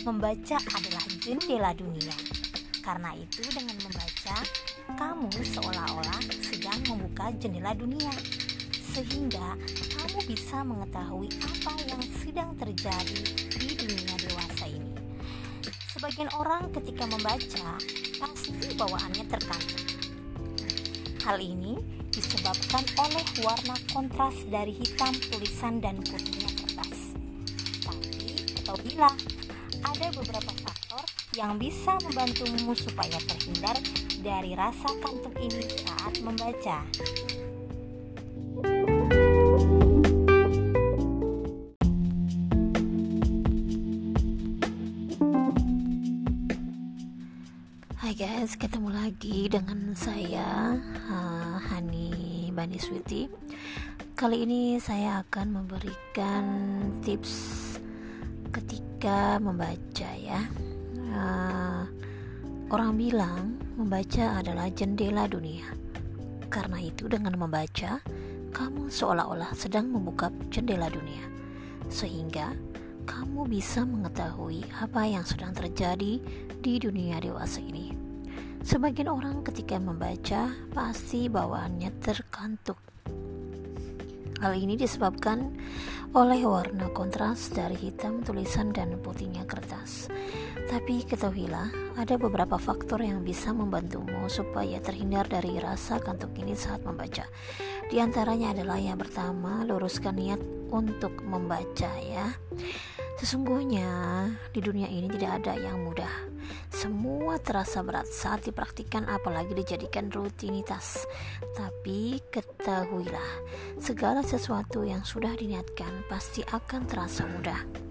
membaca adalah jendela dunia. Karena itu dengan membaca, kamu seolah-olah sedang membuka jendela dunia. Sehingga kamu bisa mengetahui apa yang sedang terjadi di dunia dewasa ini. Sebagian orang ketika membaca pasti bawaannya terkantuk. Hal ini disebabkan oleh warna kontras dari hitam tulisan dan putihnya ketahuilah, ada beberapa faktor yang bisa membantumu supaya terhindar dari rasa kantuk ini saat membaca. Hai guys, ketemu lagi dengan saya uh, Hani Bani Switi. Kali ini saya akan memberikan tips ketika membaca ya. Uh, orang bilang membaca adalah jendela dunia. Karena itu dengan membaca, kamu seolah-olah sedang membuka jendela dunia. Sehingga kamu bisa mengetahui apa yang sedang terjadi di dunia dewasa ini. Sebagian orang ketika membaca pasti bawaannya terkantuk. Hal ini disebabkan oleh warna kontras dari hitam tulisan dan putihnya kertas. Tapi ketahuilah, ada beberapa faktor yang bisa membantumu supaya terhindar dari rasa kantuk ini saat membaca. Di antaranya adalah yang pertama, luruskan niat untuk membaca ya. Sesungguhnya di dunia ini tidak ada yang mudah. Semua terasa berat saat dipraktikkan apalagi dijadikan rutinitas. Tapi ketahuilah, segala sesuatu yang sudah diniatkan pasti akan terasa mudah.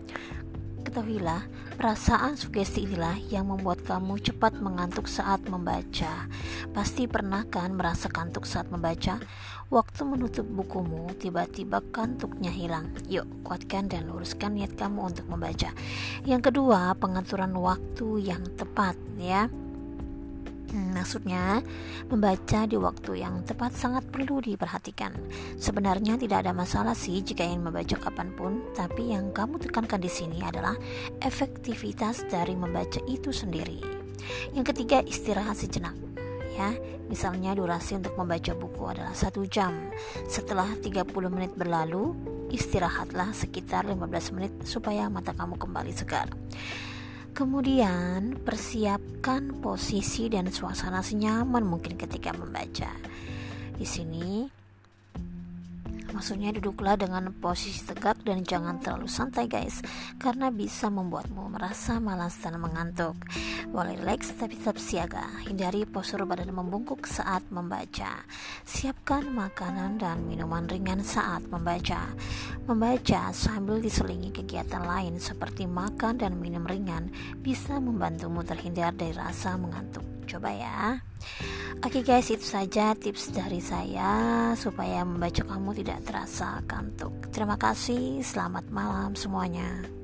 Ketahuilah, perasaan sugesti inilah yang membuat kamu cepat mengantuk saat membaca. Pasti pernah kan merasa kantuk saat membaca? Waktu menutup bukumu, tiba-tiba kantuknya hilang. Yuk, kuatkan dan luruskan niat kamu untuk membaca. Yang kedua, pengaturan waktu yang tepat ya. Hmm, maksudnya, membaca di waktu yang tepat sangat perlu diperhatikan. Sebenarnya tidak ada masalah sih jika ingin membaca kapan pun, tapi yang kamu tekankan di sini adalah efektivitas dari membaca itu sendiri. Yang ketiga, istirahat sejenak. Ya, misalnya durasi untuk membaca buku adalah satu jam. Setelah 30 menit berlalu, istirahatlah sekitar 15 menit supaya mata kamu kembali segar. Kemudian, persiapkan posisi dan suasana senyaman mungkin ketika membaca. Di sini Maksudnya duduklah dengan posisi tegak dan jangan terlalu santai guys Karena bisa membuatmu merasa malas dan mengantuk. Boleh relax tapi tetap siaga. Hindari postur badan membungkuk saat membaca. Siapkan makanan dan minuman ringan saat membaca. Membaca sambil diselingi kegiatan lain seperti makan dan minum ringan Bisa membantumu terhindar dari rasa mengantuk. Coba ya Oke okay guys, itu saja tips dari saya supaya membaca kamu tidak terasa kantuk. Terima kasih, selamat malam semuanya.